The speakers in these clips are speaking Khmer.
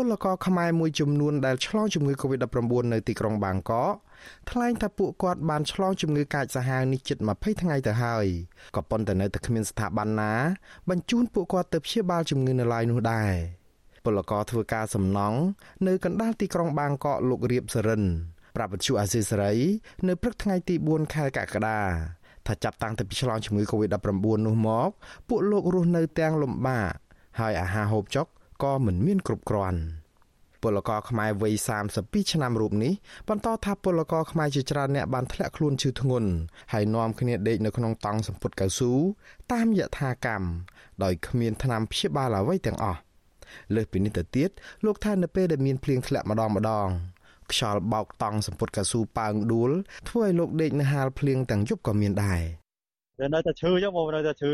ពលករខ្មែរមួយចំនួនដែលឆ្លងជំងឺ Covid-19 នៅទីក្រុងបាងកកថ្លែងថាពួកគាត់បានឆ្លងជំងឺកាចសាហាវនេះជិត20ថ្ងៃទៅហើយក៏ប៉ុន្តែនៅតែគ្មានស្ថាប័នណា បញ្ជូនពួកគាត់ទៅព្យាបាលជំងឺនៅឡើយនោះដែរពលករធ្វើការសំណង់នៅកណ្ដាលទីក្រុងបាងកកលោករៀបសរិនប្រាប់វិទ្យុអាស៊ីសេរីនៅព្រឹកថ្ងៃទី4ខែកក្កដាថាចាប់តាំងពីឆ្លងជំងឺ Covid-19 នោះមក ពួកលោករស់នៅទាំងលំបាកហើយអាហារហូបចុក ក៏មិនមានគ្រប់គ្រាន់ពលករខ្មែរវ័យ32ឆ្នាំរូបនេះបន្តថាពលករខ្មែរជាច្រើនអ្នកបានធ្លាក់ខ្លួនឈឺធ្ងន់ហើយនាំគ្នាដេកនៅក្នុងតង់សម្ពុតកៅស៊ូតាមយថាកម្មដោយគ្មានថ្នាំព្យាបាលអ្វីទាំងអស់លើសពីនេះទៅទៀតលោកថានៅពេលដែលមានភ្លៀងធ្លាក់ម្ដងម្ដងខ្យល់បោកតង់សម្ពុតកៅស៊ូប៉ើងដួលធ្វើឲ្យលោកដេកនៅហាលភ្លៀងទាំងយប់ក៏មានដែរ វានៅតែឈឺចឹងបងនៅតែឈឺ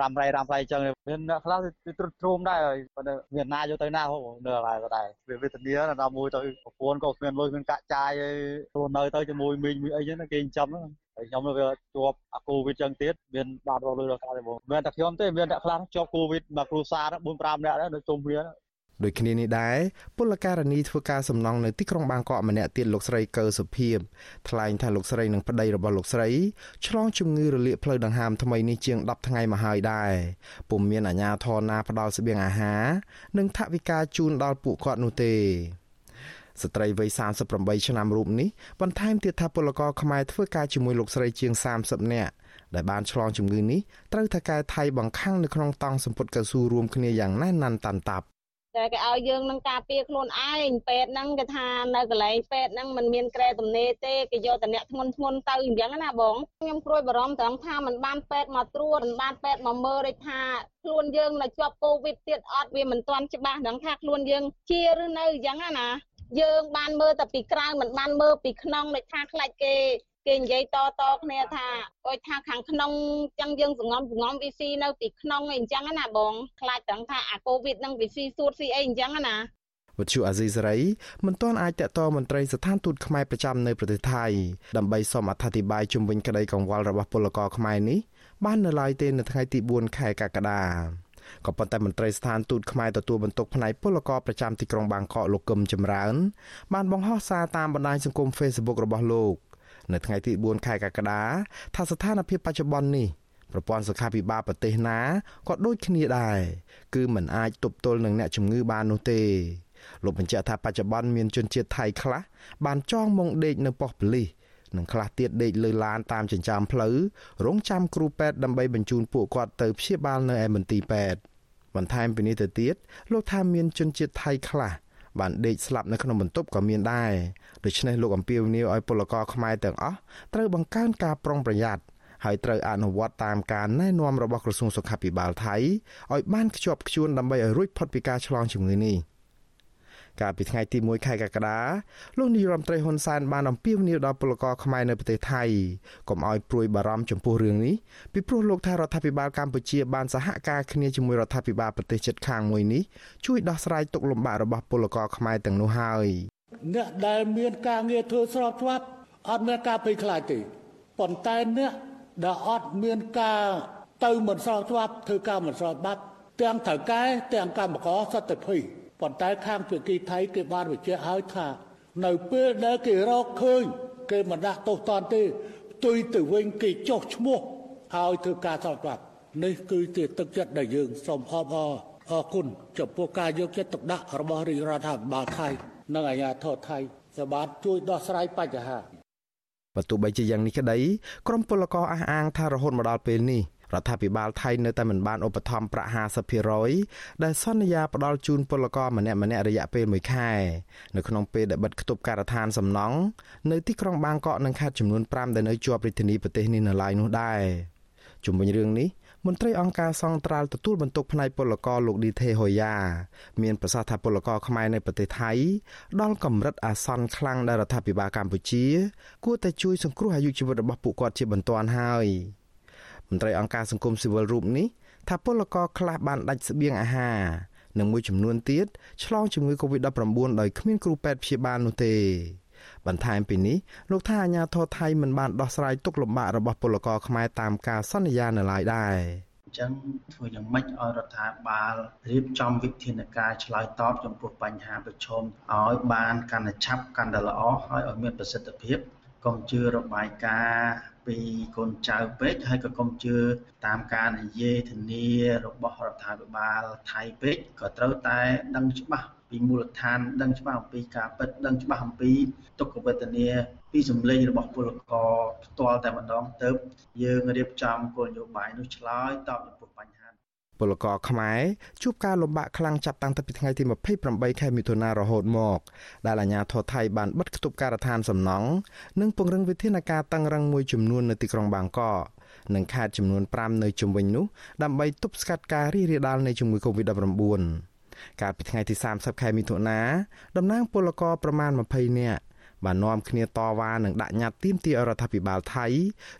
រ៉ាំរ៉ៃរ៉ាំរ៉ៃចឹងមានអ្នកខ្លះទៅទ្រុឌទ្រោមដែរប៉ុន្តែមានណាយកទៅណាហូបនៅឡើយក៏ដែរវាវេទនាដល់មួយទៅប្រពន្ធក៏គ្មានលុយមានកាក់ចាយឲ្យខ្លួននៅទៅជាមួយមីងមួយអីចឹងគេចិញ្ចឹមហើយខ្ញុំវាជាប់អាកូវីដចឹងទៀតមានបាត់រលុយដល់ខ្លះទេបងមានតែខ្ញុំទេមានអ្នកខ្លះជាប់កូវីដមកគ្រូសា4 5នាក់ដែរនៅជុំគ្នា ដូចគ្នានេះដែរពលករនីធ្វើការសំណង់នៅទីក្រុងបាងកកម្នាក់ទៀតលោកស្រីកើសុភាពថ្លែងថាលោកស្រីនិងប្តីរបស់លោកស្រីឆ្លងជំងឺរលាកផ្លូវដង្ហើមថ្មីនេះជាង10ថ្ងៃមកហើយដែរពុំមានអាជ្ញាធរណាផ្ដល់ស្បៀងអាហារនិងថវិកាជូនដល់ពួកគាត់នោះទេស្ត្រីវ័យ38ឆ្នាំរូបនេះបន្ថែមទៀតថាពលករខ្មែរធ្វើការជាមួយលោកស្រីជាង30នាក់ដែលបានឆ្លងជំងឺនេះត្រូវថៅកែថៃបង្ខាំងនៅក្នុងតង់សម្ពុតកៅស៊ូរួមគ្នាយ៉ាងណែនណាន់តាន់តាប់ តែគេឲ្យយើងនឹងការពារខ្លួនឯងពេទ្យហ្នឹងគេថានៅកន្លែងពេទ្យហ្នឹងมันមានក្រែទំនេរទេគេយកតែអ្នកធ្ងន់ធ្ងរទៅអញ្ចឹងណាបងខ្ញុំព្រួយបារម្ភត្រង់ថាมันបានពេទ្យមកត្រួតมันបានពេទ្យមកមើលដូចថាខ្លួនយើងនៅជាប់កូវីដទៀតអត់វាមិនទាន់ច្បាស់ដឹងថាខ្លួនយើងជាឬនៅអញ្ចឹងណាយើងបានមើលតែពីក្រៅមិនបានមើលពីក្នុងដូចថាខ្លាចគេ គេនិយាយតតគ្នាថាអុយថាខាងក្នុងចឹងយើងសងំសងំ VC នៅពីក្នុងអីអញ្ចឹងណាបងខ្លាចត្រង់ថាអាកូវីដនឹង VC សួត CA អញ្ចឹងណាវិទ្យុអាស៊ីសេរីមិនទាន់អាចតកតមន្ត្រីស្ថានទូតខ្មែរប្រចាំនៅប្រទេសថៃដើម្បីសូមអធិប្បាយជុំវិញក្តីកង្វល់របស់ពលករខ្មែរនេះបាននៅឡើយទេនៅថ្ងៃទី4ខែកក្កដាក៏ប៉ុន្តែមន្ត្រីស្ថានទូតខ្មែរទទួលបន្ទុកផ្នែកពលករប្រចាំទីក្រុងបាងកកលោកកឹមចម្រើន បានបង្ហោះសារតាមបណ្ដាញសង្គម Facebook របស់លោក នៅថ្ងៃទី4ខែកក្កដាថាស្ថានភាពបច្ចុប្បន្ននេះប្រព័ន្ធសុខាភិបាលប្រទេសណាក៏ដូចគ្នាដែរគឺมันអាចទប់ទល់នឹងអ្នកជំងឺបាននោះទេលោកបញ្ជាក់ថាបច្ចុប្បន្នមានជនជាតិថៃខ្លះបានចងមុងដេកនៅប៉ុស្តិ៍ប៉ូលីសនិងខ្លះទៀតដេកលើឡានតាមចិញ្ចើមផ្លូវរងចាំគ្រូពេទ្យដើម្បីបញ្ជូនពួកគាត់ទៅព្យាបាលនៅឯមន្ទីរពេទ្យបន្ថែមពីនេះទៅទៀតលោកថាមានជនជាតិថៃខ្លះ បានដេកស្លាប់នៅក្នុងបន្ទប់ក៏មានដែរដូច្នេះលោកអំពាវនាវឲ្យពលករខ្មែរទាំងអស់ត្រូវបង្កើនការប្រុងប្រយ័ត្នហើយត្រូវអនុវត្តតាមការណែនាំរបស់ក្រសួងសុខាភិបាលថៃឲ្យបានខ្ជាប់ខ្ជួនដើម្បីឲ្យរួចផុតពីការឆ្លងជំងឺនេះ កាលពីថ្ងៃទី1ខែកក្កដាលោកនាយរដ្ឋមន្ត្រីហ៊ុនសែនបានអំពាវនាវដល់ពលករខ្មែរនៅប្រទេសថៃកុំឲ្យព្រួយបារម្ភចំពោះរឿងនេះពីព្រោះលោកថារដ្ឋាភិបាលកម្ពុជាបានសហការគ្នាជាមួយរដ្ឋាភិបាលប្រទេសជិតខាងមួយនេះជួយដោះស្រាយទុក្ខលំបាករបស់ពលករខ្មែរទាំងនោះហើយអ្នកដែលមានការងារធ្វើស្របច្បាប់អត់មានការភ័យខ្លាចទេប៉ុន្តែអ្នកដែលអត់មានការទៅមិនស្របច្បាប់ធ្វើការមិនស្របច្បាប់ទាំងថៅកែទាំងកម្មករសត្វតែភ័យ ប៉ុន្តែខាងភាគីថៃគេបានបញ្ជាក់ឲ្យថា នៅពេលដែលគេរកឃើញគេមិនដាក់ទោសតន់ទេផ្ទុយទៅវិញគេចុះឈ្មោះហើយធ្វើការស្របច្បាប់នេះគឺជាទឹកចិត្តដែលយើងសូមអបអរអរគុណចំពោះការយកចិត្តទុកដាក់របស់រាជរដ្ឋាភិបាលថៃនិងអាជ្ញាធរថៃសម្បត្តិជួយដោះស្រាយបញ្ហាបើទោះបីជាយ៉ាងនេះក្តីក្រមពលករអះអាងថារហូតមកដល់ពេលនេះ រដ្ឋាភិបាលថៃនៅតែមិនបានឧបត្ថម្ភប្រាក់50%ដែលសន្យាផ្ដល់ជូនពលករម្នាក់ម្នាក់រយៈពេល1ខែនៅក្នុងពេលដែលបិទគប់ការដ្ឋានសំណង់នៅទីក្រុងបាងកកនិងខេត្តចំនួន5ដែលនៅជាប់រាជធានីប្រទេសនេះនៅឡើយនោះដែរជុំវិញរឿងនេះមន្ត្រីអង្គការសង្ត្រាល់ទទួលបន្ទុកផ្នែកពលករលោកឌីថេហូយ៉ាមានប្រសាសន៍ថាពលករខ្មែរនៅប្រទេសថៃដល់កម្រិតអាសន្នខ្លាំងដែលរដ្ឋាភិបាលកម្ពុជា គួរតែជួយសង្គ្រោះអាយុជីវិតរបស់ពួកគាត់ជាបន្ទាន់ហើយ មន្ត្រីអង្គការសង្គមស៊ីវិលរូបនេះថាពលករខ្លះបានដាច់ស្បៀងអាហារនិងមួយចំនួនទៀតឆ្លងជំងឺ Covid-19 ដោយគ្មានគ្រូពេទ្យព្យាបាលនោះទេបន្ថែមពីនេះលោកថាអាញាធរថៃមិនបានដោះស្រាយទុកលំបាករបស់ពលករខ្មែរតាមការសន្យានៅឡើយដែរអញ្ចឹងធ្វើយ៉ាងម៉េចឲ្យរដ្ឋាភិបាលរៀបចំវិធានការឆ្លើយតបចំពោះបញ្ហាប្រឈមឲ្យបានកាន់តែឆាប់កាន់តែល្អហើយឲ្យមានប្រសិទ្ធភាព កុំជឿរបាយការណ៍ពីកូនចៅពេកហើយក៏កុំជឿតាមការនិយាយធានារបស់រដ្ឋាភិបាលថៃពេកក៏ត្រូវតែដឹងច្បាស់ពីមូលដ្ឋានដឹងច្បាស់អំពីការពិតដឹងច្បាស់អំពីទុក្ខវេទនាពីសម្លេងរបស់ពលករផ្ទាល់តែម្ដងទៅយើងរៀបចំគោលនយោបាយនោះឆ្លើយតបចំពោះបញ្ហា ពលករខ្មែរជួបការលំបាកខ្លាំងចាប់តាំងពីថ្ងៃទី28ខែមិថុនារហូតមកដែលអាជ្ញាធរថៃបានបិទគប់ការដ្ឋានសំណង់និងពង្រឹងវិធានការតឹងរឹងមួយចំនួននៅទីក្រុងបាងកកនិងខេត្តចំនួន5នៅជុំវិញនោះដើម្បីទប់ស្កាត់ការរីករាលដាលនៃជំងឺ Covid-19 កាលពីថ្ងៃទី30ខែមិថុនាតំណាងពលករប្រមាណ20នាក់បាននាំគ្នាតវ៉ានិងដាក់ញត្តិទាមទាររដ្ឋាភិបាលថៃ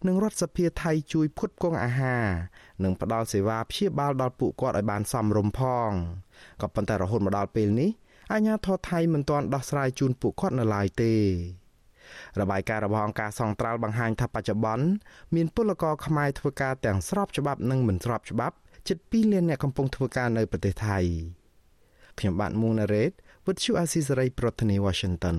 និងរដ្ឋសភាថៃជួយផ្គត់ផ្គង់អាហារ និងផ្ដល់សេវាព្យាបាលដល់ពួកគាត់ឲ្យបានសមរម្យផងក៏ប៉ុន្តែរហូតមកដល់ពេលនេះអាជ្ញាធរថៃមិនទាន់ដោះស្រាយជូនពួកគាត់នៅឡើយទេរបាយការណ៍របស់អង្គការសង្ត្រាល់បង្ហាញថាបច្ចុប្បន្នមានពលករខ្មែរធ្វើការទាំងស្របច្បាប់និងមិនស្របច្បាប់ជិត2លានអ្នកកំពុងធ្វើការនៅប្រទេសថៃខ្ញុំបាទមូណារ៉េត With you Azizi Saray ប្រធានាទី Washington